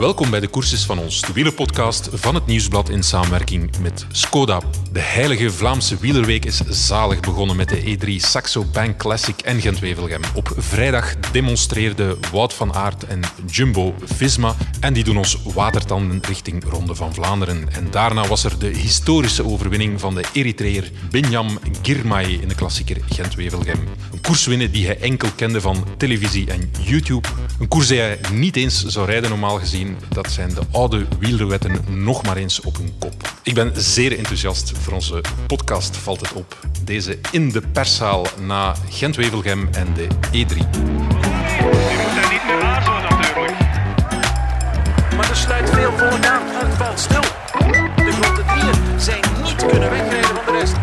Welkom bij de courses van ons, de wielerpodcast van het Nieuwsblad in samenwerking met Skoda. De heilige Vlaamse wielerweek is zalig begonnen met de E3 Saxo Bank Classic en Gent-Wevelgem. Op vrijdag demonstreerden Wout van Aert en Jumbo-Visma en die doen ons watertanden richting Ronde van Vlaanderen. En daarna was er de historische overwinning van de Eritreër Binyam Girmay in de klassieker Gent-Wevelgem. Een koers winnen die hij enkel kende van televisie en YouTube. Een koers die hij niet eens zou rijden normaal gezien dat zijn de oude wielerwetten nog maar eens op hun kop. Ik ben zeer enthousiast voor onze podcast Valt het op. Deze in de perszaal na Gent-Wevelgem en de E3. Je moet daar niet meer aarzelen natuurlijk. Maar er sluit veel vooraan. Het valt stil. De grote drieën zijn niet kunnen wegrijden van de rest.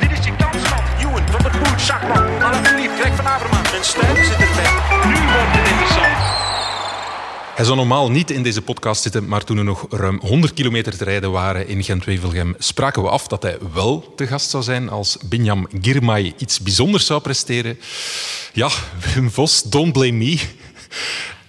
Dit is je kans, man. Ewan, Van der Poel, Schachman, Alaphilippe, Greg van Avermaat en Stuik Hij zou normaal niet in deze podcast zitten, maar toen er nog ruim 100 kilometer te rijden waren in Gent-Wevelgem, spraken we af dat hij wel te gast zou zijn als Binyam Girmay iets bijzonders zou presteren. Ja, Wim Vos, don't blame me.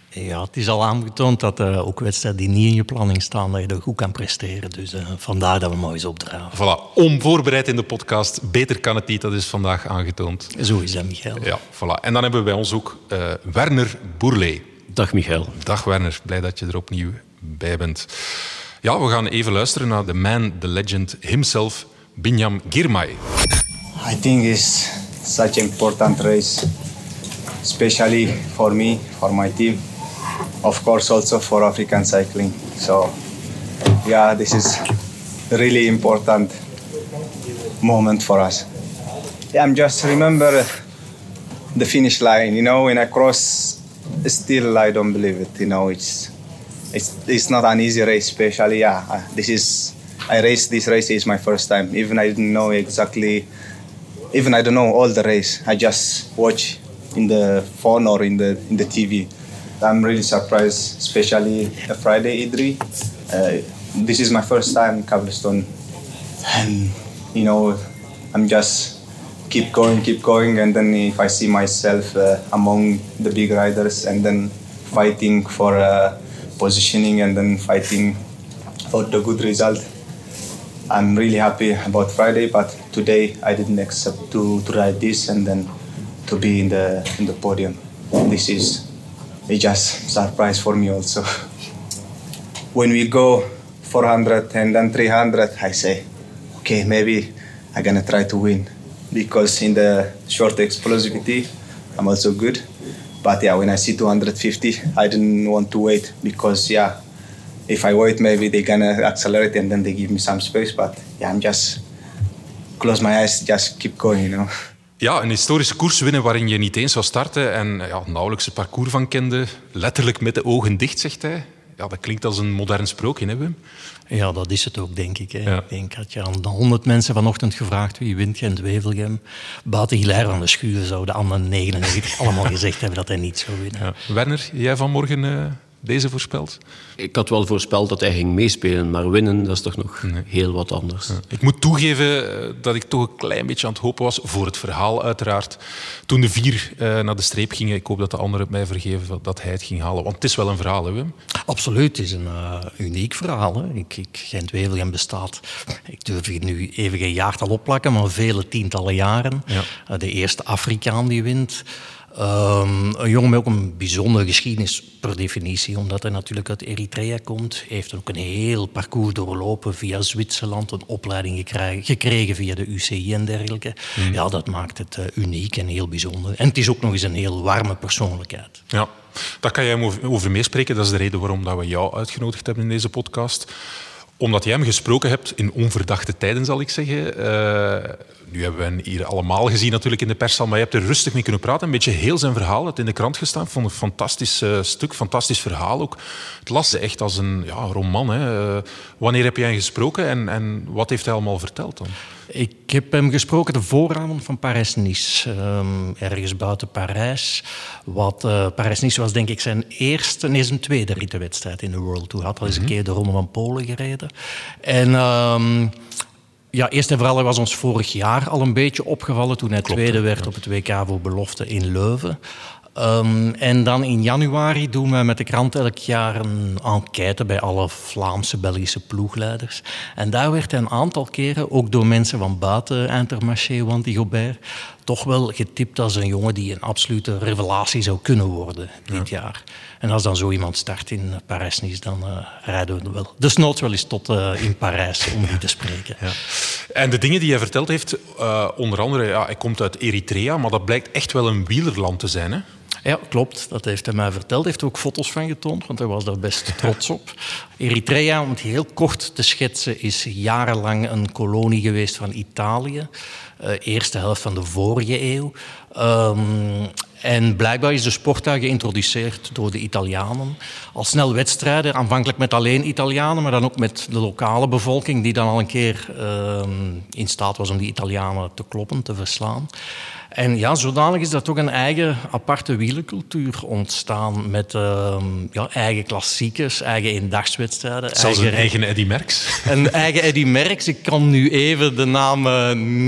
Ja, het is al aangetoond dat uh, ook wedstrijden die niet in je planning staan, dat je er goed kan presteren. Dus uh, vandaar dat we mooi eens opdragen. Voilà, onvoorbereid in de podcast. Beter kan het niet, dat is vandaag aangetoond. Zo is dat, Michael. Ja, voilà. En dan hebben we bij ons ook uh, Werner Boerlee. Dag Michael. Dag Werner, blij dat je er opnieuw bij bent. Ja, we gaan even luisteren naar de man, the legend himself, Binyam Girmay. I think it's such an important race, especially for me, for my team, of course also for African cycling. So, yeah, this is a really important moment for us. Yeah, I'm just remember the finish line. You know, when I cross still I don't believe it. You know, it's it's it's not an easy race. Especially, yeah, this is I raced this race is my first time. Even I didn't know exactly. Even I don't know all the race. I just watch in the phone or in the in the TV. I'm really surprised, especially Friday E3. Uh, this is my first time Cobblestone, and you know, I'm just keep going, keep going, and then if I see myself uh, among the big riders, and then fighting for uh, positioning, and then fighting for the good result, I'm really happy about Friday. But today I didn't accept to, to ride this and then to be in the in the podium. This is a just surprise for me also. when we go 400 and then 300, I say, okay, maybe I'm gonna try to win because in the short explosivity, I'm also good. But yeah, when I see 250, I didn't want to wait because yeah, if I wait, maybe they're gonna accelerate and then they give me some space. But yeah, I'm just close my eyes, just keep going, you know. Ja, een historische koers winnen waarin je niet eens zou starten en ja, nauwelijks het parcours van kende. Letterlijk met de ogen dicht, zegt hij. Ja, dat klinkt als een modern sprookje, hè Wim? Ja, dat is het ook, denk ik. Hè. Ja. Ik denk, had je aan de honderd mensen vanochtend gevraagd wie wint Gent-Wevelgem, Bate Hilaire aan de schuur zouden aan de 99 allemaal gezegd hebben dat hij niet zou winnen. Ja. Werner, jij vanmorgen uh, deze voorspeld? Ik had wel voorspeld dat hij ging meespelen, maar winnen, dat is toch nog nee. heel wat anders. Ja. Ik moet toegeven dat ik toch een klein beetje aan het hopen was, voor het verhaal uiteraard. Toen de vier uh, naar de streep gingen, ik hoop dat de anderen het mij vergeven, dat hij het ging halen. Want het is wel een verhaal, hè Wim? Absoluut, het is een uh, uniek verhaal. Hè. Ik, ik, Gent-Wevelgem bestaat, ik durf hier nu even geen jaartal opplakken, maar vele tientallen jaren. Ja. Uh, de eerste Afrikaan die wint. Um, een jongen met ook een bijzondere geschiedenis per definitie, omdat hij natuurlijk uit Eritrea komt. Hij heeft ook een heel parcours doorlopen via Zwitserland, een opleiding gekregen, gekregen via de UCI en dergelijke. Mm. Ja, dat maakt het uh, uniek en heel bijzonder. En het is ook nog eens een heel warme persoonlijkheid. Ja, daar kan jij over meespreken. Dat is de reden waarom dat we jou uitgenodigd hebben in deze podcast omdat jij hem gesproken hebt in onverdachte tijden, zal ik zeggen. Uh, nu hebben we hem hier allemaal gezien natuurlijk in de perszaal, maar je hebt er rustig mee kunnen praten. Een beetje heel zijn verhaal, het in de krant gestaan. Vond een fantastisch uh, stuk, fantastisch verhaal ook. Het las echt als een ja, roman. Hè. Uh, wanneer heb jij gesproken en, en wat heeft hij allemaal verteld dan? Ik heb hem gesproken de vooravond van Parijs-Nice. Um, ergens buiten Parijs. Wat uh, Parijs-Nice was denk ik zijn eerste, nee zijn tweede rittenwedstrijd in de World Tour. Had al eens mm -hmm. een keer de Ronde van Polen gereden. En... Um, ja, eerst en vooral was ons vorig jaar al een beetje opgevallen toen hij Klopt, tweede werd ja. op het WK voor belofte in Leuven. Ehm, en dan in januari doen we met de krant elk jaar een enquête bij alle Vlaamse, Belgische ploegleiders. En daar werd een aantal keren, ook door mensen van buiten Intermarché, Wanty Gobert, toch wel getipt als een jongen die een absolute revelatie zou kunnen worden dit jaar. En als dan zo iemand start in Parijs-Nice, dan uh, rijden we wel. Dus nooit wel eens tot uh, in Parijs om die te spreken. Ja. En de dingen die hij verteld heeft, uh, onder andere, ja, hij komt uit Eritrea, maar dat blijkt echt wel een wielerland te zijn. Hè? Ja, klopt. Dat heeft hij mij verteld. Hij heeft ook foto's van getoond, want hij was daar best trots op. Eritrea, om het heel kort te schetsen, is jarenlang een kolonie geweest van Italië. Uh, eerste helft van de vorige eeuw. Um, en blijkbaar is de sport daar geïntroduceerd door de Italianen. Al snel wedstrijden, aanvankelijk met alleen Italianen, maar dan ook met de lokale bevolking, die dan al een keer uh, in staat was om die Italianen te kloppen, te verslaan. En ja, zodanig is dat toch een eigen aparte wielencultuur ontstaan met uh, ja, eigen klassiekers, eigen eendagswedstrijden. Zelfs eigen, een eigen Eddy Merckx. Een eigen Eddy Merckx. Ik kan nu even de naam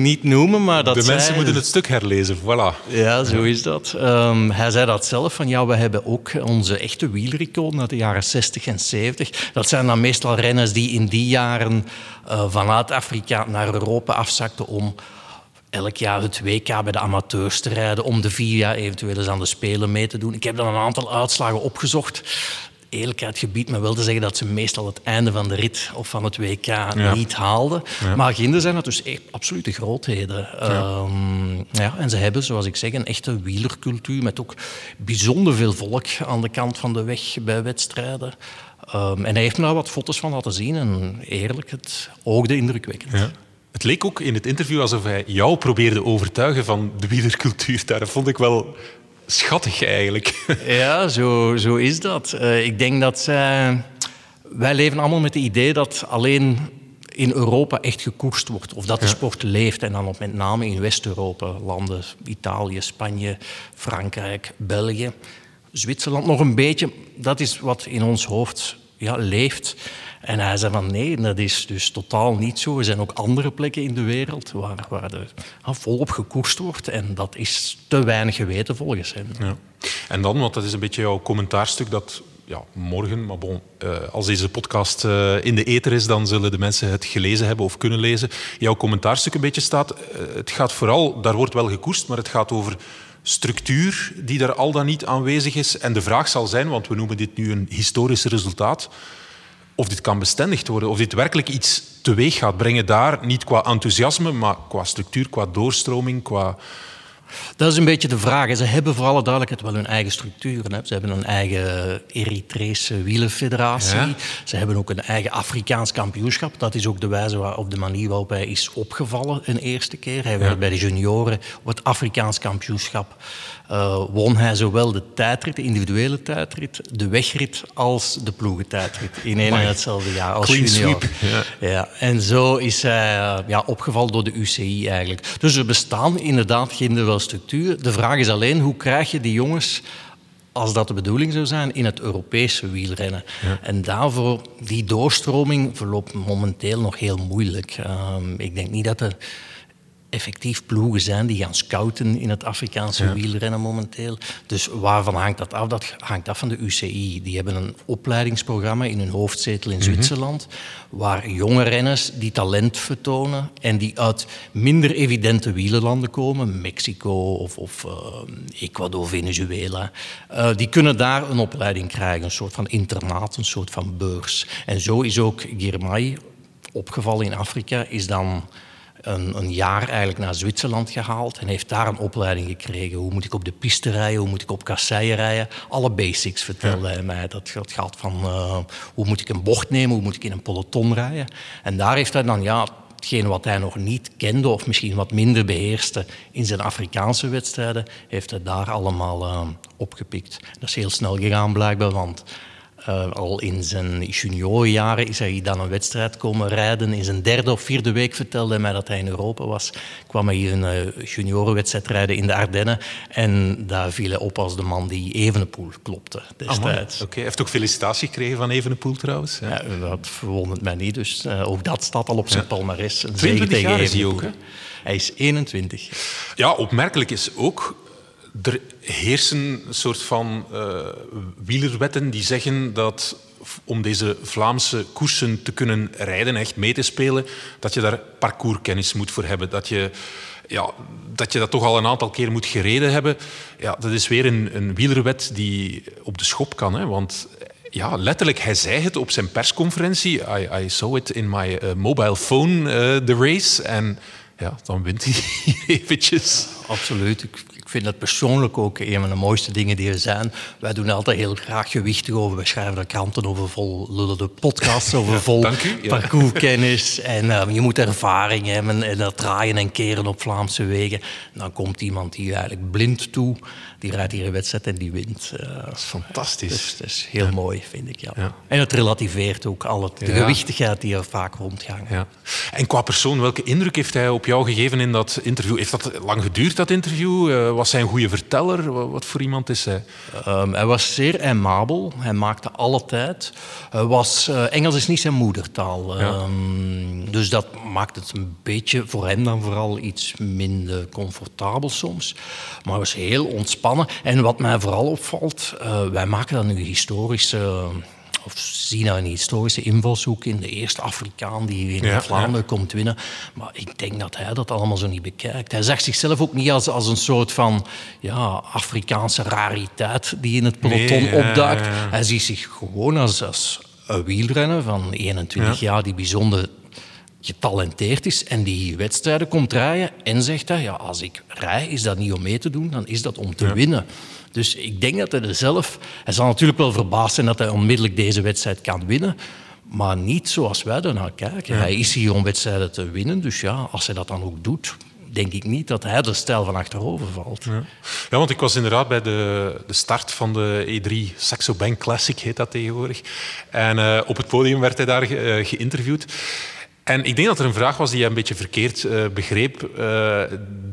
niet noemen, maar dat De zij... mensen moeten het stuk herlezen, voilà. Ja, zo is dat. Um, hij zei dat zelf, van ja, we hebben ook onze echte wielericonen uit de jaren 60 en 70. Dat zijn dan meestal renners die in die jaren uh, vanuit Afrika naar Europa afzakten om elk jaar het WK bij de amateurs te rijden, om de vier jaar eventueel eens aan de Spelen mee te doen. Ik heb dan een aantal uitslagen opgezocht. Eerlijkheid gebiedt me wel te zeggen dat ze meestal het einde van de rit of van het WK ja. niet haalden. Ja. Maar Ginden zijn dat dus echt absolute grootheden. Ja. Um, ja, en ze hebben, zoals ik zeg, een echte wielercultuur met ook bijzonder veel volk aan de kant van de weg bij wedstrijden. Um, en hij heeft me daar wat foto's van laten zien en eerlijk, het oogde indrukwekkend. Het leek ook in het interview alsof hij jou probeerde overtuigen van de wielercultuur. Dat vond ik wel schattig eigenlijk. Ja, zo, zo is dat. Uh, ik denk dat. Wij leven allemaal met het idee dat alleen in Europa echt gekoerst wordt. Of dat de sport leeft. En dan met name in West-Europa. Landen Italië, Spanje, Frankrijk, België. Zwitserland nog een beetje. Dat is wat in ons hoofd ja, leeft. En hij zei van nee, dat is dus totaal niet zo. Er zijn ook andere plekken in de wereld waar, waar er volop gekoerst wordt. En dat is te weinig geweten volgens hem. Ja. En dan, want dat is een beetje jouw commentaarstuk dat ja, morgen, maar bon, uh, als deze podcast uh, in de ether is, dan zullen de mensen het gelezen hebben of kunnen lezen. Jouw commentaarstuk een beetje staat, uh, het gaat vooral, daar wordt wel gekoerst, maar het gaat over structuur die daar al dan niet aanwezig is. En de vraag zal zijn, want we noemen dit nu een historisch resultaat, of dit kan bestendigd worden, of dit werkelijk iets teweeg gaat brengen daar, niet qua enthousiasme, maar qua structuur, qua doorstroming, qua... Dat is een beetje de vraag. Ze hebben voor alle duidelijkheid wel hun eigen structuren. Hè. Ze hebben een eigen Eritrese wielerfederatie. Ja. Ze hebben ook een eigen Afrikaans kampioenschap. Dat is ook de wijze waarop de manier waarop hij is opgevallen een eerste keer. Hij werd bij de junioren op het Afrikaans kampioenschap uh, won hij zowel de tijdrit, de individuele tijdrit, de wegrit als de ploegentijdrit in één en hetzelfde jaar als Clean junior. Sweep. Ja. Ja, en zo is hij uh, ja, opgevallen door de UCI eigenlijk. Dus er bestaan inderdaad geen wel structuren. De vraag is alleen hoe krijg je die jongens als dat de bedoeling zou zijn, in het Europese wielrennen. Ja. En daarvoor, die doorstroming verloopt momenteel nog heel moeilijk. Um, ik denk niet dat er effectief ploegen zijn die gaan scouten in het Afrikaanse ja. wielrennen momenteel. Dus waarvan hangt dat af? Dat hangt af van de UCI. Die hebben een opleidingsprogramma in hun hoofdzetel in mm -hmm. Zwitserland, waar jonge renners die talent vertonen en die uit minder evidente wielerlanden komen, Mexico of, of uh, Ecuador, Venezuela, uh, die kunnen daar een opleiding krijgen, een soort van internaat, een soort van beurs. En zo is ook Girmay opgevallen in Afrika, is dan een, een, jaar eigenlijk naar Zwitserland gehaald en heeft daar een opleiding gekregen. Hoe moet ik op de piste rijden, hoe moet ik op kasseien rijden. Alle basics vertelde ja. hij mij. Dat, dat gaat van uh, hoe moet ik een bocht nemen, hoe moet ik in een peloton rijden. En daar heeft hij dan ja, hetgeen wat hij nog niet kende of misschien wat minder beheerste in zijn Afrikaanse wedstrijden, heeft hij daar allemaal uh, opgepikt. Dat is heel snel gegaan blijkbaar, want uh, al in zijn juniorjaren is hij dan een wedstrijd komen rijden. In zijn derde of vierde week vertelde hij mij dat hij in Europa was. Kwam hij hier een uh, juniorenwedstrijd rijden in de Ardennen. En daar viel hij op als de man die Evenepoel klopte destijds. Oké, okay. heeft ook felicitatie gekregen van Evenepoel trouwens. Ja. Dat verwondert mij niet. Dus uh, ook dat staat al op zijn ja. palmarès. Een 22 jaar is hij ook, hè? Hij is 21. Ja, opmerkelijk is ook Er heersen een soort van uh, wielerwetten die zeggen dat om deze Vlaamse koersen te kunnen rijden, echt mee te spelen, dat je daar parcourskennis moet voor hebben. Dat je, ja, dat je dat toch al een aantal keer moet gereden hebben. Ja, dat is weer een, een wielerwet die op de schop kan. Hè, want ja, letterlijk, hij zei het op zijn persconferentie. I, I saw it in my uh, mobile phone, uh, the race. En ja, dan wint hij eventjes. Absoluut. Vind dat persoonlijk ook een van de mooiste dingen die er zijn. Wij doen altijd heel graag gewichtig over. We schrijven er kranten over vol lullende podcasts over vol ja, parcourskennis. En uh, je moet ervaring hebben en dat draaien en keren op Vlaamse wegen. dan komt iemand die eigenlijk blind toe die rijdt hier een wedstrijd en die wint. Uh, dat is fantastisch. Dus dat is heel mooi, vind ik. Ja. En het relativeert ook al het, de gewichtigheid die er vaak rondgaan. En qua persoon, welke indruk heeft hij op jou gegeven in dat interview? Heeft dat lang geduurd, dat interview? Uh, was hij een goede verteller? Wat voor iemand is hij? Um, hij was zeer aimabel. Hij maakte alle tijd. was, uh, Engels is niet zijn moedertaal. Um, dus dat maakt het een beetje voor hem dan vooral iets minder comfortabel soms. Maar hij was heel ontspannen en wat mij vooral opvalt, uh, wij maken dan nu historische of zien nou een historische invalshoek in de eerste Afrikaan die in Vlaanderen komt winnen. Maar ik denk dat hij dat allemaal zo niet bekijkt. Hij zegt zichzelf ook niet als, als een soort van ja, Afrikaanse rariteit die in het peloton opduikt. Hij ziet zich gewoon als, als een wielrenner van 21 jaar die bijzonder getalenteerd is en die wedstrijden komt rijden en zegt hij, ja, als ik rij, is dat niet om mee te doen, dan is dat om te winnen. Dus ik denk dat hij er zelf... Hij zal natuurlijk wel verbaasd zijn dat hij onmiddellijk deze wedstrijd kan winnen, maar niet zoals wij naar kijken. Hij is hier om wedstrijden te winnen, dus ja, als hij dat dan ook doet, denk ik niet dat hij de stijl van achterover valt. Ja. ja, want ik was inderdaad bij de, de start van de E3 Saxo Bank Classic, heet dat tegenwoordig. En uh, op het podium werd hij daar ge, uh, geïnterviewd. En ik denk dat er een vraag was die je een beetje verkeerd uh, begreep, uh,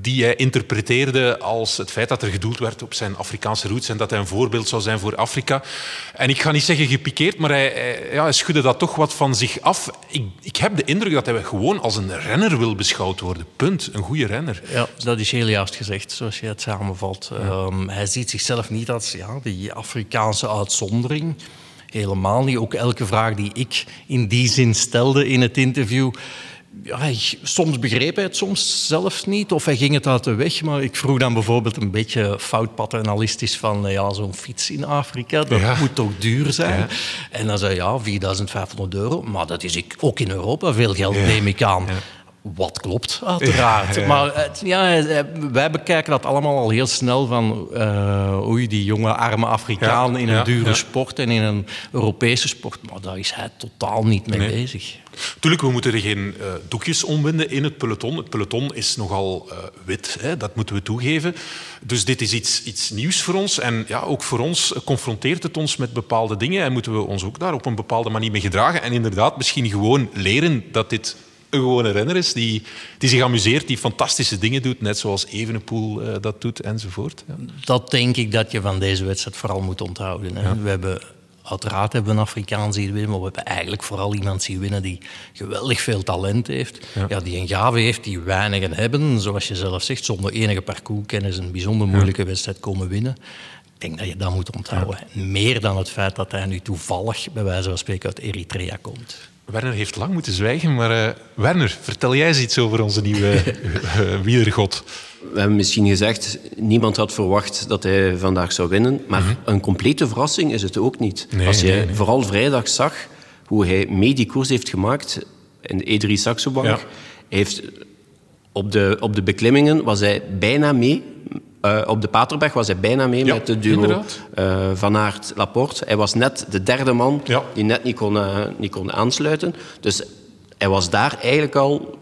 die hij interpreteerde als het feit dat er gedoeld werd op zijn Afrikaanse roots en dat hij een voorbeeld zou zijn voor Afrika. En ik ga niet zeggen gepikeerd, maar hij, hij, ja, hij schudde dat toch wat van zich af. Ik, ik, heb de indruk dat hij gewoon als een renner wil beschouwd worden. Punt. Een goede renner. Ja, dat is heel juist gezegd, zoals je het samenvalt. Ja. Um, hij ziet zichzelf niet als ja, die Afrikaanse uitzondering. Helemaal niet. Ook elke vraag die ik in die zin stelde in het interview. Ja, soms begreep hij het, soms zelfs niet. Of hij ging het uit de weg. Maar ik vroeg dan bijvoorbeeld een beetje fout paternalistisch van... Ja, zo'n fiets in Afrika, dat ja. moet toch duur zijn? Ja. En dan zei hij, ja, 4500 euro. Maar dat is ook in Europa veel geld, neem ik aan. Wat klopt, uiteraard. Ja, ja. Maar ja, wij bekijken dat allemaal al heel snel van uh, oei, die jonge arme Afrikaan ja, in een dure sport en in een Europese sport. Maar daar is hij totaal niet mee nee. bezig. Tuurlijk, we moeten er geen uh, doekjes omwinden in het peloton. Het peloton is nogal uh, wit, hè, dat moeten we toegeven. Dus dit is iets, iets nieuws voor ons. En ja, ook voor ons confronteert het ons met bepaalde dingen en moeten we ons ook daar op een bepaalde manier mee gedragen. En inderdaad, misschien gewoon leren dat dit een gewone renner is die, die zich amuseert, die fantastische dingen doet, net zoals Evenepoel uh, dat doet enzovoort. Ja. Dat denk ik dat je van deze wedstrijd vooral moet onthouden. Hè. Ja. We hebben Uiteraard hebben we een Afrikaan zien winnen, maar we hebben eigenlijk vooral iemand zien winnen die geweldig veel talent heeft. Ja. ja die een gave heeft die weinigen hebben. Zoals je zelf zegt, zonder enige parcourskennis een bijzonder moeilijke ja. wedstrijd komen winnen. Ik denk dat je dat moet onthouden. Ja. Meer dan het feit dat hij nu toevallig, bij wijze van spreken, uit Eritrea komt. Werner heeft lang moeten zwijgen, maar uh, Werner, vertel jij eens iets over onze nieuwe uh, wielergod. We hebben misschien gezegd, niemand had verwacht dat hij vandaag zou winnen. Maar mm -hmm. een complete verrassing is het ook niet. Nee, Als je nee, nee. vooral vrijdag zag hoe hij mee die koers heeft gemaakt in de E3 Saxo ja. heeft op de, op de beklimmingen was hij bijna mee. Uh, op de Paterberg was hij bijna mee ja, met de duo uh, Van Aert-Laporte. Hij was net de derde man ja. die net niet kon, uh, niet kon aansluiten. Dus hij was daar eigenlijk al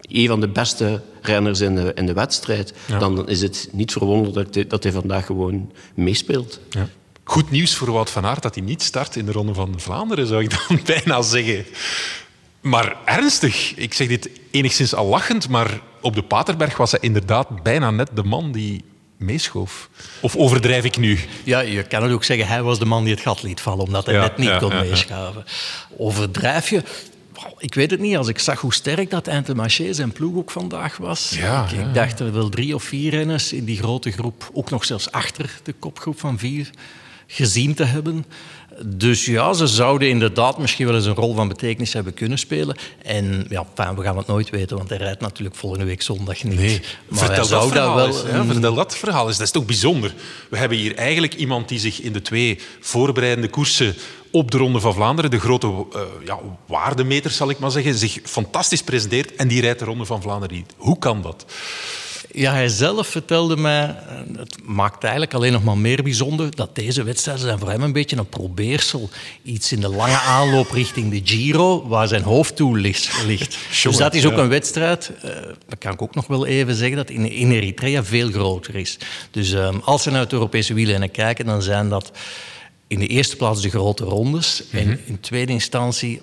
een van de beste renners in de, in de wedstrijd. Ja. Dan is het niet verwonderlijk dat dat hij vandaag gewoon meespeelt. Goed nieuws voor Wout van Aert dat hij niet start in de Ronde van Vlaanderen, zou ik dan bijna zeggen. Maar ernstig, ik zeg dit enigszins al lachend, maar op de Paterberg was hij inderdaad bijna net de man die meeschoof. Of overdrijf ik nu? Ja, je kan het ook zeggen, hij was de man die het gat liet vallen, omdat hij ja, net niet ja, kon ja, meeschaven. Overdrijf je? ik weet het niet. Als ik zag hoe sterk dat Intermarché zijn ploeg ook vandaag was. Ik, ik dacht er wel drie of vier renners in die grote groep, ook nog zelfs achter de kopgroep van vier, gezien te hebben. Dus ja, ze zouden inderdaad misschien wel eens een rol van betekenis hebben kunnen spelen. En ja, fijn, we gaan het nooit weten, want hij rijdt natuurlijk volgende week zondag niet. Nee, maar vertel, zou dat verhaal wel eens, ja, vertel dat verhaal eens. Dat is toch bijzonder. We hebben hier eigenlijk iemand die zich in de twee voorbereidende koersen op de Ronde van Vlaanderen, de grote eh, ja, waardemeters zal ik maar zeggen, zich fantastisch presenteert en die rijdt de Ronde van Vlaanderen niet. Hoe kan dat? Ja, hij zelf vertelde mij, het maakt eigenlijk alleen nog maar meer bijzonder, dat deze wedstrijden zijn voor hem een beetje een probeersel. Iets in de lange aanloop richting de Giro, waar zijn hoofddoel ligt. ligt. dus dat is ook een wedstrijd, eh, dat kan ik ook nog wel even zeggen, dat in, in Eritrea veel groter is. Dus eh, als ze naar het Europese wielrennen kijken, dan zijn dat in de eerste plaats de grote rondes. En in tweede instantie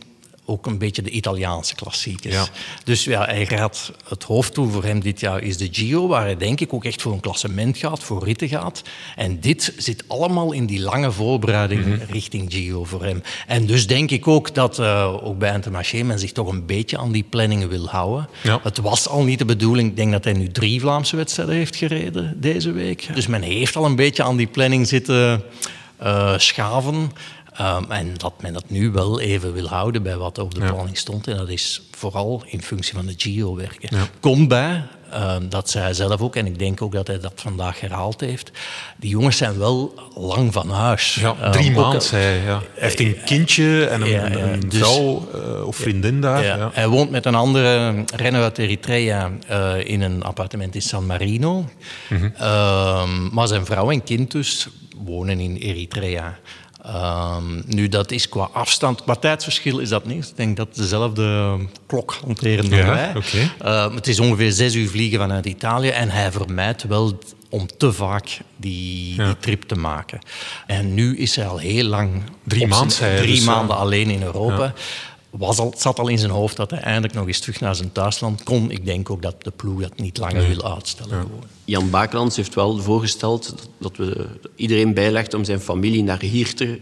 ook een beetje de Italiaanse klassiekers. Ja. Dus ja, hij gaat, het hoofddoel voor hem dit jaar is de Giro, waar hij denk ik ook echt voor een klassement gaat, voor ritten gaat. En dit zit allemaal in die lange voorbereiding Mhm. richting Giro voor hem. En dus denk ik ook dat eh, ook bij Intermarché men zich toch een beetje aan die planningen wil houden. Ja. Het was al niet de bedoeling, ik denk dat hij nu drie Vlaamse wedstrijden heeft gereden deze week. Dus men heeft al een beetje aan die planning zitten eh, schaven. Um, en dat men dat nu wel even wil houden bij wat er op de Ja. planning stond. En dat is vooral in functie van de Giro werken. Ja. Komt bij, um, dat zei hij zelf ook, en ik denk ook dat hij dat vandaag herhaald heeft. Die jongens zijn wel lang van huis. Ja, Um, drie maanden, hij. Ja. Hij heeft een kindje en een, Ja, een- ja, een dus- vrouw eh, of vriendin daar. Ja, Ja. Hij woont met een andere renner uit Eritrea eh, in een appartement in San Marino. Mhm. Ehm, maar zijn vrouw en kind dus wonen in Eritrea. Ehm, nu, dat is qua afstand, qua tijdsverschil is dat niks. Ik denk dat dezelfde klok hanteren dan Ja, wij. Ehm, het is ongeveer zes uur vliegen vanuit Italië en hij vermijdt wel om te vaak die, Ja. die trip te maken. En nu is hij al heel lang... Drie hij, Drie dus, maanden alleen in Europa. Was al, het zat al in zijn hoofd dat hij eindelijk nog eens terug naar zijn thuisland kon. Ik denk ook dat de ploeg dat niet langer wil uitstellen. Jan Bakelands heeft wel voorgesteld dat we iedereen bijlegt om zijn familie naar hier te,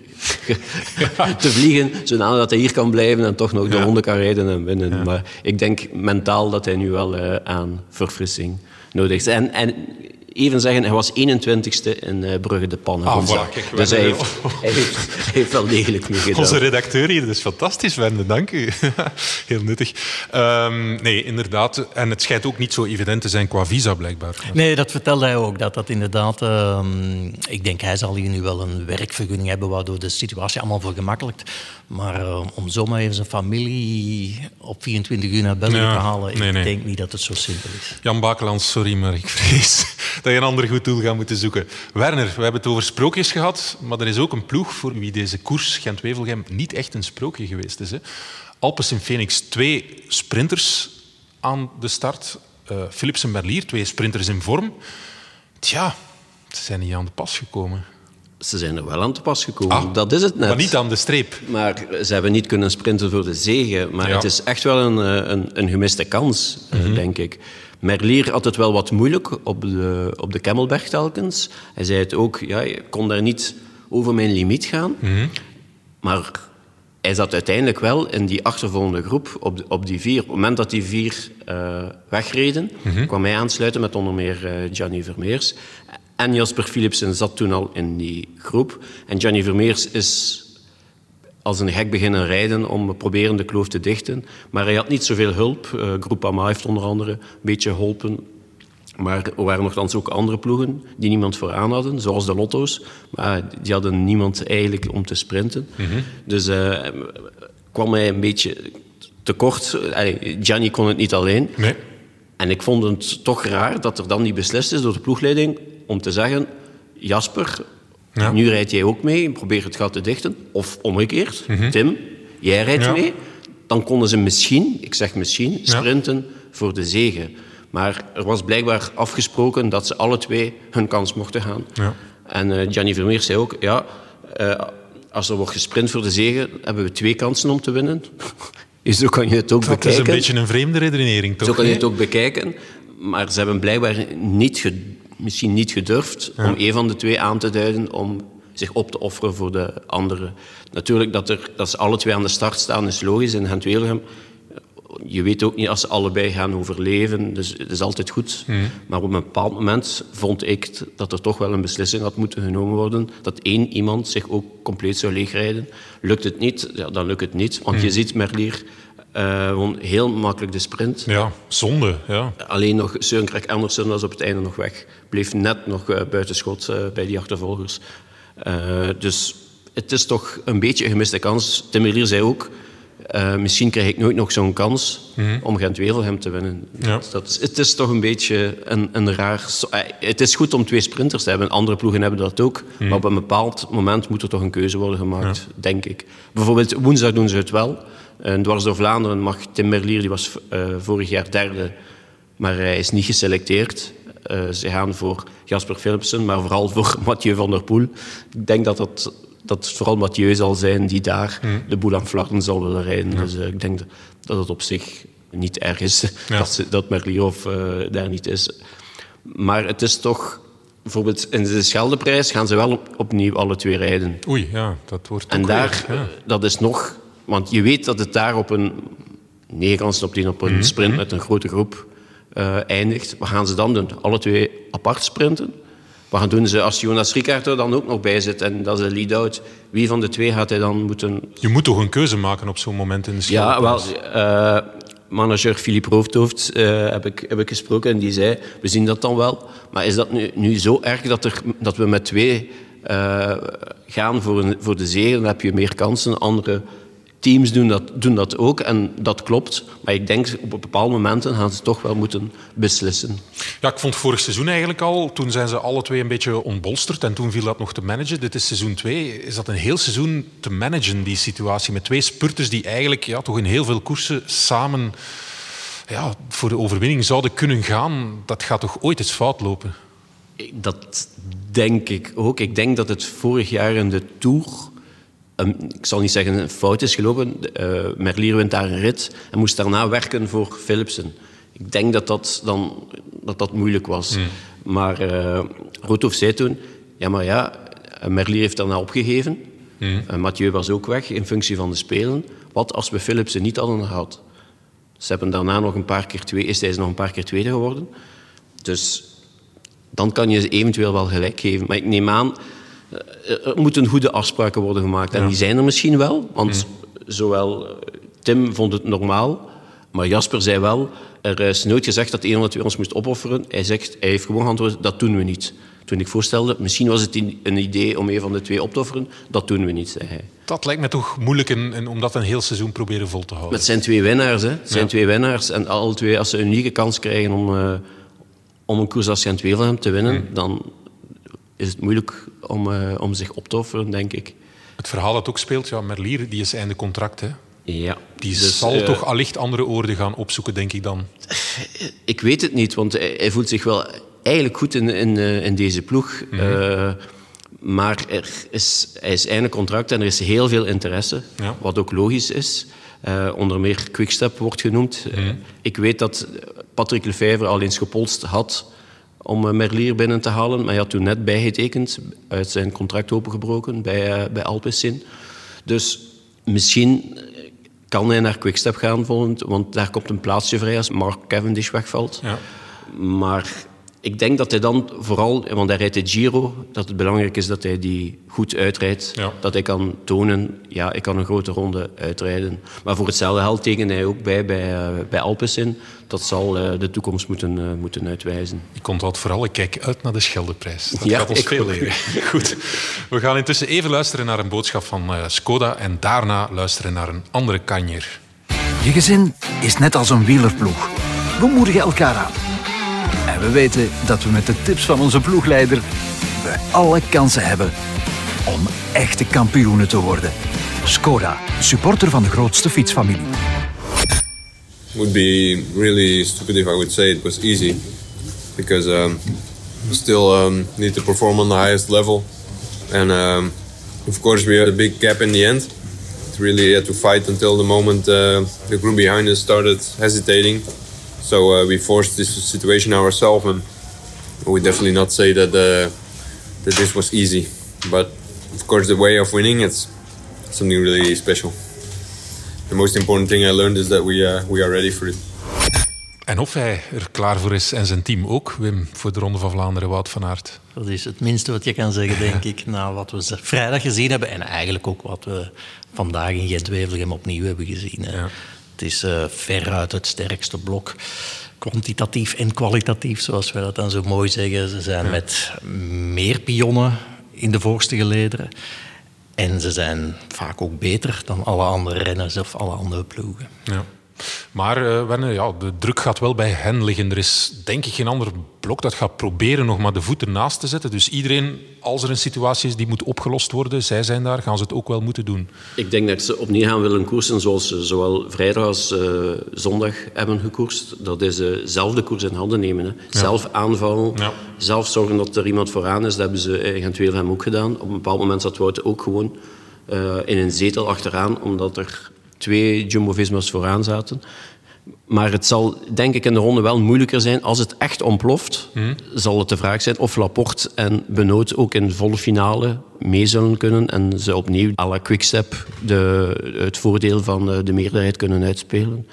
te vliegen, zodat hij hier kan blijven en toch nog de ronde kan rijden en winnen. Maar ik denk mentaal dat hij nu wel eh, aan verfrissing nodig is. En, en even zeggen, hij was 21ste in eh, Brugge de Pannen. Ah, voilà, kijk, dus hij heeft, hij, heeft, hij heeft wel degelijk meegedaan. Onze redacteur hier, is fantastisch, Wende, dank u. Heel nuttig. Ehm, nee, inderdaad. En het schijnt ook niet zo evident te zijn qua visa, blijkbaar. Nee, dat vertelde hij ook. Dat dat inderdaad... ehm, ik denk, hij zal hier nu wel een werkvergunning hebben, waardoor de situatie allemaal vergemakkelijkt. Maar eh, om zomaar even zijn familie op 24 uur naar België Ja, te halen, nee, ik nee. denk niet dat het zo simpel is. Jan Bakelands, sorry, maar ik vrees dat je een ander goed doel gaat moeten zoeken. Werner, we hebben het over sprookjes gehad, maar er is ook een ploeg voor wie deze koers Gent-Wevelgem niet echt een sprookje geweest is. Hè. Alpes in Phoenix, twee sprinters aan de start. Eh Philips en Berlier, twee sprinters in vorm. Tja, ze zijn niet aan de pas gekomen. Ze zijn er wel aan te pas gekomen. Ah, dat is het net. Maar niet aan de streep. Maar ze hebben niet kunnen sprinten voor de zegen. Maar Ja. het is echt wel een, eh, een, een gemiste kans, eh, Mhm. denk ik. Merlier had het wel wat moeilijk op de, op de Kemmelberg telkens. Hij zei het ook, ja, ik kon daar niet over mijn limiet gaan. Mhm. Maar hij zat uiteindelijk wel in die achtervolgende groep op, de- op die vier. Op het moment dat die vier eh, wegreden, Mhm. kwam hij aansluiten met onder meer Gianni Vermeers. En Jasper Philipsen zat toen al in die groep. En Gianni Vermeers is als een gek beginnen rijden om proberen de kloof te dichten. Maar hij had niet zoveel hulp. Uh, Groupama heeft onder andere een beetje geholpen. Maar er waren nogthans ook andere ploegen die niemand vooraan hadden, zoals de Lotto's. Maar die hadden niemand eigenlijk om te sprinten. Dus eh, kwam hij een beetje tekort. Allee, Gianni kon het niet alleen. Nee. En ik vond het toch raar dat er dan niet beslist is door de ploegleiding om te zeggen... Jasper, Ja. nu rijd jij ook mee, probeer het gat te dichten. Of omgekeerd, Tim, jij rijdt Ja. mee. Dan konden ze misschien, ik zeg misschien, sprinten voor de zege. Maar er was blijkbaar afgesproken dat ze alle twee hun kans mochten gaan. Ja. En eh Gianni Vermeer zei ook, ja, eh, als er wordt gesprint voor de zege, hebben we twee kansen om te winnen. Zo kan je het ook Dat is bekijken. een beetje een vreemde redenering, toch? Zo kan je het ook bekijken. Maar ze hebben blijkbaar niet misschien niet gedurfd om een van de twee aan te duiden om zich op te offeren voor de andere. Natuurlijk, dat, er, dat ze alle twee aan de start staan is logisch in Gent-Wevelgem. je weet ook niet als ze allebei gaan overleven. Dus het is altijd goed. Maar op een bepaald moment vond ik dat er toch wel een beslissing had moeten genomen worden. Dat één iemand zich ook compleet zou leegrijden. Lukt het niet, ja, dan lukt het niet. Want je ziet Merlier won heel makkelijk de sprint. Ja, zonde. Ja. Alleen nog Søren Krek Andersen was op het einde nog weg. Bleef net nog uh, buitenschot uh, bij die achtervolgers. Uh, dus het is toch een beetje een gemiste kans. Tim Merlier zei ook... Uh, misschien krijg ik nooit nog zo'n kans mm. om Gent-Wevelgem te winnen. Ja. Dat is, het is toch een beetje een, een raar... Het is goed om twee sprinters te hebben. Andere ploegen hebben dat ook. Mm. Maar op een bepaald moment moet er toch een keuze worden gemaakt, ja. denk ik. Bijvoorbeeld woensdag doen ze het wel. En dwars door Vlaanderen mag Tim Merlier, die was uh, vorig jaar derde, maar hij is niet geselecteerd. Uh, ze gaan voor Jasper Philipsen, maar vooral voor Mathieu van der Poel. Ik denk dat het, dat vooral Mathieu zal zijn die daar mm. de boel aan Vlachten zal willen rijden. Ja. Dus uh, ik denk dat het op zich niet erg is ja. dat, ze, dat of daar niet is. Maar het is toch... Bijvoorbeeld in de Scheldeprijs gaan ze wel op, opnieuw alle twee rijden. Oei, ja, dat wordt En daar, weer, ja. dat is nog... Want je weet dat het daar op een... op tien op een mm -hmm. sprint met een grote groep uh, eindigt. Wat gaan ze dan doen? Alle twee apart sprinten? Wat gaan doen ze als Jonas Ricard er dan ook nog bij zit en dat is een lead-out? Wie van de twee gaat hij dan moeten... Je moet toch een keuze maken op zo'n moment in de slag? Ja, wel... Uh, manager Philippe Roofdhoofd uh, heb, ik, heb ik gesproken en die zei... We zien dat dan wel. Maar is dat nu, nu zo erg dat, er, dat we met twee gaan voor, een, voor de zege? Dan heb je meer kansen. Andere teams doen dat, doen dat ook en dat klopt. Maar ik denk op bepaalde momenten gaan ze toch wel moeten beslissen. Ja, ik vond vorig seizoen eigenlijk al, toen zijn ze alle twee een beetje ontbolsterd en toen viel dat nog te managen. Dit is seizoen 2. Is dat een heel seizoen te managen, die situatie? Met twee spurters die eigenlijk ja, toch in heel veel koersen samen ja, voor de overwinning zouden kunnen gaan. Dat gaat toch ooit eens fout lopen? Dat denk ik ook. Ik denk dat het vorig jaar in de Tour een, ik zal niet zeggen een fout is gelopen. Uh, Merlier wint daar een rit en moest daarna werken voor Philipsen. Ik denk dat dat dan dat dat moeilijk was. Mm. Maar uh, Roethoff zei toen, ja maar ja, Merlier heeft daarna opgegeven. Mm. Uh, Mathieu was ook weg in functie van de Spelen. Wat als we Philipsen niet hadden gehad? Ze hebben daarna nog een paar keer twee, is hij nog een paar keer tweede geworden. Dus dan kan je ze eventueel wel gelijk geven. Maar ik neem aan, er moeten goede afspraken worden gemaakt. En ja. die zijn er misschien wel, want mm. zowel Tim vond het normaal, maar Jasper zei wel, er is nooit gezegd dat een van de twee ons moest opofferen. Hij, zegt, hij heeft gewoon geantwoord, dat doen we niet. Toen ik voorstelde, misschien was het een idee om een van de twee op te offeren, dat doen we niet, zei hij. Dat lijkt me toch moeilijk in, in, om dat een heel seizoen proberen vol te houden. Het zijn twee winnaars, hè. Het zijn ja. twee winnaars. En alle twee, als ze een unieke kans krijgen om, uh, om een koers als Gent-Wevelgem te winnen, mm. dan is het moeilijk om, uh, om zich op te offeren, denk ik. Het verhaal dat ook speelt, ja, Merlier die is einde contract. Hè? Ja. Die dus, zal uh, toch allicht andere oorden gaan opzoeken, denk ik dan. Ik weet het niet, want hij, hij voelt zich wel eigenlijk goed in, in, in deze ploeg. Mm -hmm. uh, maar er is, hij is einde contract en er is heel veel interesse, ja. wat ook logisch is. Uh, onder meer Quickstep wordt genoemd. Mm -hmm. ik weet dat Patrick Lefevre al eens gepolst had om Merlier binnen te halen. Maar hij had toen net bijgetekend, uit zijn contract opengebroken bij, uh, bij Alpecin. Dus misschien kan hij naar Quickstep gaan volgend, want daar komt een plaatsje vrij als Mark Cavendish wegvalt. Ja. Maar ik denk dat hij dan vooral, want hij rijdt de Giro, dat het belangrijk is dat hij die goed uitrijdt. Ja. Dat hij kan tonen, ja, ik kan een grote ronde uitrijden. Maar voor hetzelfde geld tekende hij ook bij, bij, uh, bij Alpecin. Dat zal uh, de toekomst moeten, uh, moeten uitwijzen. Ik onthoud vooral, ik kijk uit naar de Scheldeprijs. Dat ja, gaat ons veel leren. Goed. We gaan intussen even luisteren naar een boodschap van Skoda en daarna luisteren naar een andere kanjer. Je gezin is net als een wielerploeg. We moedigen elkaar aan. En we weten dat we met de tips van onze ploegleider we alle kansen hebben om echte kampioenen te worden. Skoda, supporter van de grootste fietsfamilie. would be really stupid if I would say it was easy because um, we still um, need to perform on the highest level and um, of course we had a big gap in the end it really had to fight until the moment uh, the group behind us started hesitating so uh, we forced this situation ourselves and we definitely not say that uh, that this was easy but of course the way of winning it's something really special the most important thing I learned is that we uh, we are ready for it. En of hij er klaar voor is en zijn team ook, Wim, voor de Ronde van Vlaanderen, Wout van Aert. Dat is het minste wat je kan zeggen, denk ik, na wat we vrijdag gezien hebben. En eigenlijk ook wat we vandaag in Gent-Wevelgem opnieuw hebben gezien. Ja. Het is uh, veruit het sterkste blok. Kwantitatief en kwalitatief, zoals we dat dan zo mooi zeggen. Ze zijn met meer pionnen in de voorste gelederen. En ze zijn vaak ook beter dan alle andere renners of alle andere ploegen. Ja. Maar uh, ja, de druk gaat wel bij hen liggen. Er is denk ik geen ander blok dat gaat proberen nog maar de voet ernaast te zetten. Dus iedereen, als er een situatie is die moet opgelost worden, zij zijn daar, gaan ze het ook wel moeten doen. Ik denk dat ze opnieuw gaan willen koersen zoals ze zowel vrijdag als uh, zondag hebben gekoerst. Dat is uh, zelf de koers in handen nemen. Hè. Zelf aanvallen, ja. zelf zorgen dat er iemand vooraan is. Dat hebben ze eventueel hem ook gedaan. Op een bepaald moment zat Wout ook gewoon in een zetel achteraan, omdat er twee Jumbo-Visma's vooraan zaten. Maar het zal denk ik in de ronde wel moeilijker zijn. Als het echt ontploft, hmm. zal het de vraag zijn of Laporte en Benoot ook in de volle finale mee zullen kunnen en ze opnieuw à la Quickstep de, het voordeel van eh, de meerderheid kunnen uitspelen.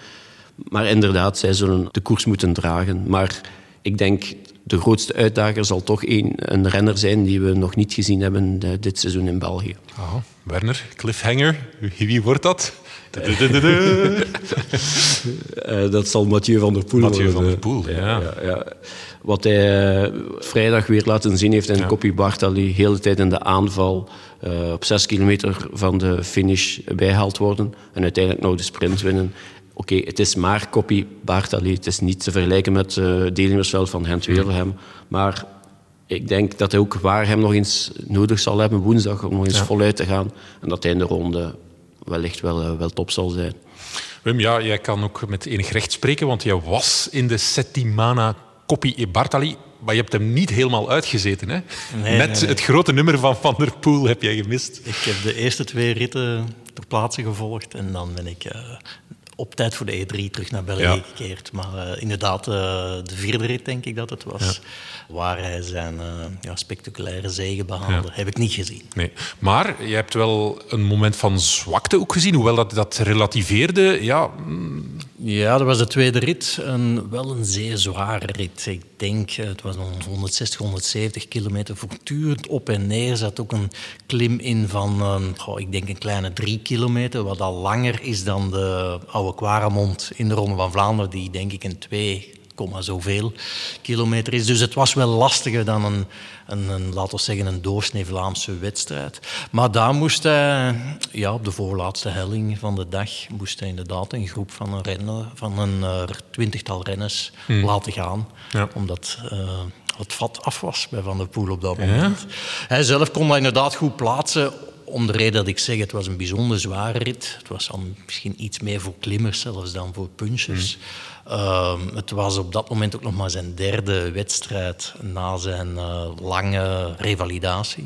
Maar inderdaad, zij zullen de koers moeten dragen. Maar ik denk de grootste uitdager zal toch een, een renner zijn die we nog niet gezien hebben eh, dit seizoen in België. Oh, Werner, cliffhanger, wie wordt dat? Uh, dat zal Mathieu van der Poel Mathieu van der Poel, ja. ja, ja. Wat hij uh, vrijdag weer laten zien heeft in. Copy Bartali, de tijd in de aanval, uh, op zes kilometer van de finish bijgehaald worden en uiteindelijk nog de sprint winnen. Oké, okay, het is maar Copy Bartali, het is niet te vergelijken met uh, Delimersveld van Gent Wevelgem, maar ik denk dat hij ook waar hem nog eens nodig zal hebben woensdag om nog eens ja. voluit te gaan en dat hij in de ronde wellicht wel, uh, wel top zal zijn. Wim, ja, jij kan ook met enig recht spreken, want jij was in de Settimana Coppi e Bartali, maar je hebt hem niet helemaal uitgezeten. Hè? Nee, Net nee, nee. het grote nummer van Van der Poel heb jij gemist. Ik heb de eerste twee ritten ter plaatse gevolgd en dan ben ik uh, op tijd voor de E3 terug naar België ja. gekeerd. Maar uh, inderdaad, uh, de vierde rit denk ik dat het was. Ja. Waar hij zijn uh, ja, spectaculaire zegen behaalde, heb ik niet gezien. Nee. Maar je hebt wel een moment van zwakte ook gezien, hoewel dat, dat relativeerde. Ja, ja, dat was de tweede rit. Een, wel een zeer zware rit. Ik denk, het was een 160, 170 kilometer voortdurend op en neer. Er zat ook een klim in van, oh, ik denk een kleine drie kilometer, wat al langer is dan de oude Quaremont in de Ronde van Vlaanderen, die denk ik een 2, zoveel kilometer is. Dus het was wel lastiger dan een, een, een laten we zeggen, een doorsnee Vlaamse wedstrijd. Maar daar moest hij, ja, op de voorlaatste helling van de dag, moest hij inderdaad een groep van een, renner, van een uh, twintigtal renners hmm. laten gaan. Ja. Omdat... Uh, het vat af was bij Van der Poel op dat moment. Ja. Hij zelf kon dat inderdaad goed plaatsen om de reden dat ik zeg, het was een bijzonder zware rit. Het was dan misschien iets meer voor klimmers zelfs dan voor punchers. Mm. Uh, het was op dat moment ook nog maar zijn derde wedstrijd na zijn uh, lange revalidatie.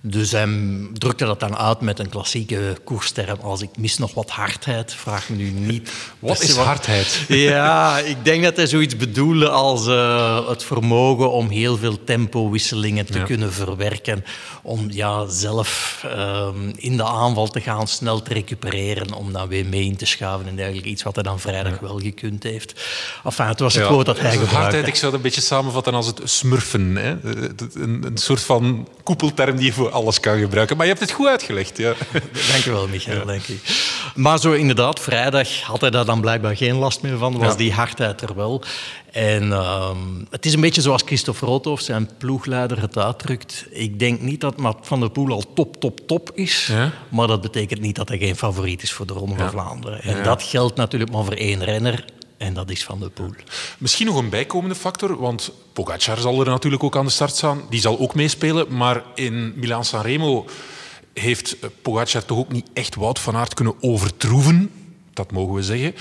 Dus hij drukte dat dan uit met een klassieke koersterm als ik mis nog wat hardheid. Vraag me nu niet. Wat is hardheid? Ja, ik denk dat hij zoiets bedoelde als uh, het vermogen om heel veel tempowisselingen te ja. kunnen verwerken. Om ja, zelf uh, in de aanval te gaan, snel te recupereren, om dan weer mee in te schaven en dergelijke. Iets wat hij dan vrijdag ja. wel gekund heeft. Enfin, het was het ja. woord dat hij gebruikte. Hardheid, ik zou het een beetje samenvatten als het smurfen. Hè? Een, een soort van koepelterm die je voor alles kan gebruiken. Maar je hebt het goed uitgelegd. Ja. Dank je wel, Michael. Ja. Maar zo inderdaad, vrijdag had hij daar dan blijkbaar geen last meer van. Was ja. die hardheid er wel. En um, het is een beetje zoals Christophe Roodhoff, zijn ploegleider, het uitdrukt. Ik denk niet dat Matt van der Poel al top, top, top is. Ja? Maar dat betekent niet dat hij geen favoriet is voor de Ronde van Vlaanderen. En dat geldt natuurlijk maar voor één renner. En dat is Van de Poel. Misschien nog een bijkomende factor, want Pogacar zal er natuurlijk ook aan de start staan. Die zal ook meespelen, maar in Milaan-San Remo heeft Pogacar toch ook niet echt Wout van Aert kunnen overtroeven. Dat mogen we zeggen.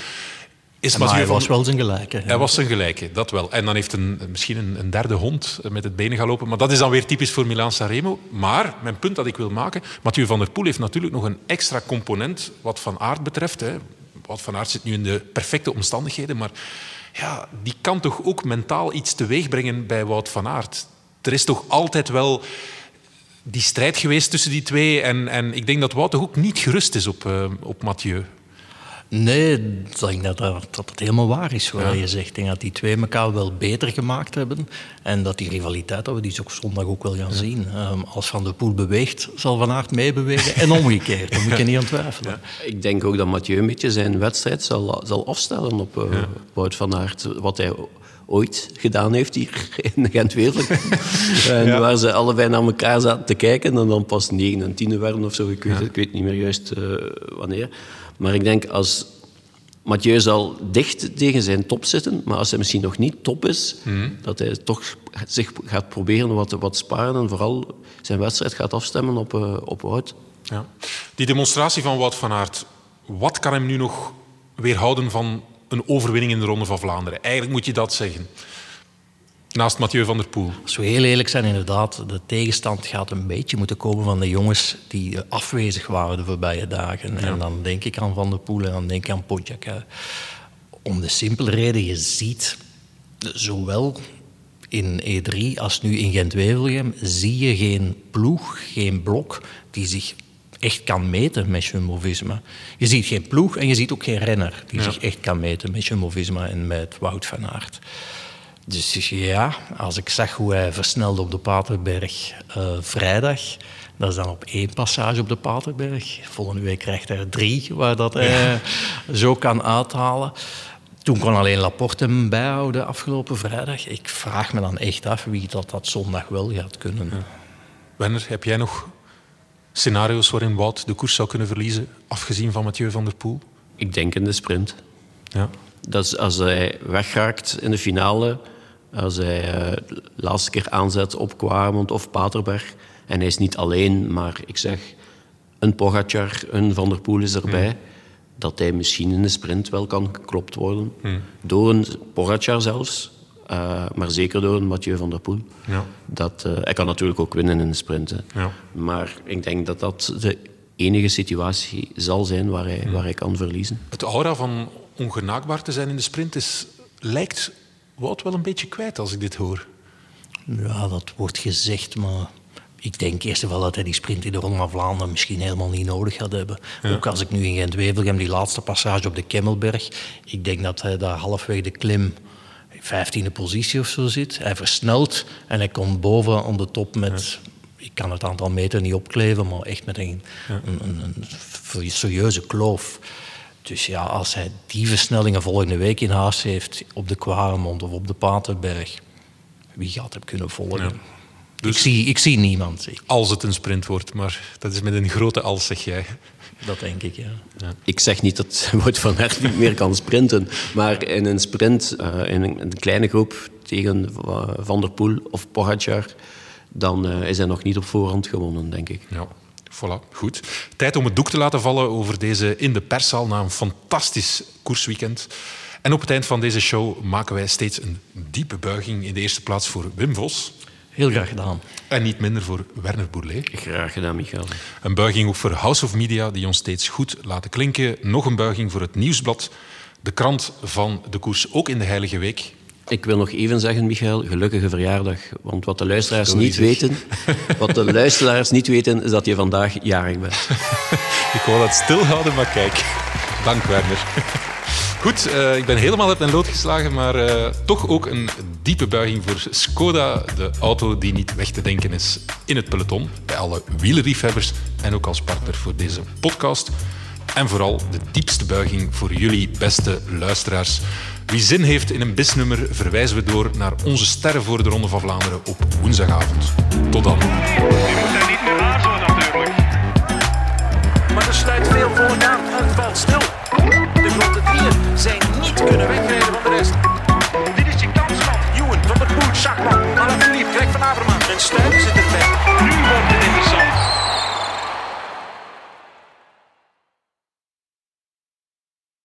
Is maar hij was wel zijn gelijke. Hij was zijn gelijke, dat wel. En dan heeft een, misschien een, een, derde hond met het benen gaan lopen. Maar dat is dan weer typisch voor Milaan-San Remo. Maar, mijn punt dat ik wil maken... Mathieu van der Poel heeft natuurlijk nog een extra component wat Van Aert betreft. Hè. Wout van Aert zit nu in de perfecte omstandigheden, maar ja, die kan toch ook mentaal iets teweeg brengen bij Wout van Aert. Er is toch altijd wel die strijd geweest tussen die twee. En, en ik denk dat Wout toch ook niet gerust is op, uh, op Mathieu. Nee, ik denk dat, dat, dat het helemaal waar is wat je zegt. Ik denk dat die twee elkaar wel beter gemaakt hebben. En dat die rivaliteit, dat we die ook zondag ook wel gaan zien. Um, als Van der Poel beweegt, zal Van Aert meebewegen. en omgekeerd, daar moet je niet aan twijfelen. Ik denk ook dat Mathieu een beetje zijn wedstrijd zal, zal afstellen op uh, Wout van Aert. Wat hij ooit gedaan heeft hier in Gent-Wevelgem. en ja. waar ze allebei naar elkaar zaten te kijken en dan pas negen en tien werden of zo. Ik weet, ja. ik weet niet meer juist uh, wanneer. Maar ik denk als Mathieu zal dicht tegen zijn top zitten, maar als hij misschien nog niet top is, mm. dat hij toch zich gaat proberen wat, wat sparen en vooral zijn wedstrijd gaat afstemmen op, uh, op Wout. Ja. Die demonstratie van Wout van Aert, wat kan hem nu nog weerhouden van een overwinning in de Ronde van Vlaanderen? Eigenlijk moet je dat zeggen. Naast Mathieu van der Poel. Als we heel eerlijk zijn, inderdaad, de tegenstand gaat een beetje moeten komen van de jongens die afwezig waren de voorbije dagen. Ja. En dan denk ik aan Van der Poel en dan denk ik aan Podjak. Om de simpele reden, je ziet zowel in E3 als nu in Gent-Wevelgem, zie je geen ploeg, geen blok die zich echt kan meten met Jumbo-Visma. Je ziet geen ploeg en je ziet ook geen renner die ja. zich echt kan meten met Jumbo-Visma en met Wout van Aert. Dus ja, als ik zag hoe hij versnelde op de Paterberg uh, vrijdag, dat is dan op één passage op de Paterberg. Volgende week krijgt hij er drie, waar dat hij ja. zo kan uithalen. Toen kon alleen Laporte hem bijhouden afgelopen vrijdag. Ik vraag me dan echt af wie dat, dat zondag wel gaat kunnen. Ja. Werner, heb jij nog scenario's waarin Wout de koers zou kunnen verliezen, afgezien van Mathieu van der Poel? Ik denk in de sprint. Ja. Dat is als hij wegraakt in de finale, als hij uh, de laatste keer aanzet op Quaremont of Paterberg, en hij is niet alleen, maar ik zeg, een Pogacar, een Van der Poel is erbij, mm. dat hij misschien in de sprint wel kan geklopt worden. Mm. Door een Pogacar zelfs, uh, maar zeker door een Mathieu van der Poel. Ja. Dat, uh, hij kan natuurlijk ook winnen in de sprint. Ja. Maar ik denk dat dat de enige situatie zal zijn waar hij, mm. waar hij kan verliezen. Het aura van ongenaakbaar te zijn in de sprint is, lijkt Wout wel een beetje kwijt als ik dit hoor. Ja, dat wordt gezegd, maar ik denk eerst en dat hij die sprint in de Ronde van Vlaanderen misschien helemaal niet nodig gaat hebben. Ja. Ook als ik nu in Gent-Wevelgem die laatste passage op de Kemmelberg, ik denk dat hij daar halfweg de klim 15e positie of zo zit. Hij versnelt en hij komt boven op de top met... Ja. Ik kan het aantal meter niet opkleven, maar echt met een, ja. een, een, een serieuze kloof. Dus ja, als hij die versnellingen volgende week in huis heeft op de Kwaremond of op de Paterberg, wie gaat hem kunnen volgen? Ja. Dus ik, zie, ik zie niemand. Als het een sprint wordt, maar dat is met een grote als, zeg jij. Dat denk ik, ja. ja. Ik zeg niet dat Wout van Aert niet meer kan sprinten, maar in een sprint, uh, in een, een, kleine groep tegen Van der Poel of Pogacar, dan uh, is hij nog niet op voorhand gewonnen, denk ik. Ja. Voilà, goed. Tijd om het doek te laten vallen over deze in de perszaal na een fantastisch koersweekend. En op het eind van deze show maken wij steeds een diepe buiging. In de eerste plaats voor Wim Vos. Heel graag gedaan. En niet minder voor Werner Bourlet. Graag gedaan, Michael. Een buiging ook voor House of Media, die ons steeds goed laten klinken. Nog een buiging voor het Nieuwsblad, de krant van de koers, ook in de Heilige Week. Ik wil nog even zeggen, Michael, gelukkige verjaardag. Want wat de luisteraars niet weten, wat de luisteraars niet weten, is dat je vandaag jarig bent. ik wou dat stilhouden, maar kijk. Dank, Werner. Goed, uh, ik ben helemaal uit mijn lood geslagen, maar uh, toch ook een diepe buiging voor Skoda, de auto die niet weg te denken is in het peloton, bij alle wielerliefhebbers en ook als partner voor deze podcast. En vooral de diepste buiging voor jullie beste luisteraars. Wie zin heeft in een bisnummer, verwijzen we door naar onze sterren voor de Ronde van Vlaanderen op woensdagavond. Tot dan. Je moet daar niet meer aarzelen natuurlijk. Maar er sluit veel volk aan en het valt stil. De grote dieren zijn niet kunnen wegrijden van de rest. Dit is je kans, Ewan, Van der Poel, Schachman, lief Greg van Avermaat en Stuyven zit erbij.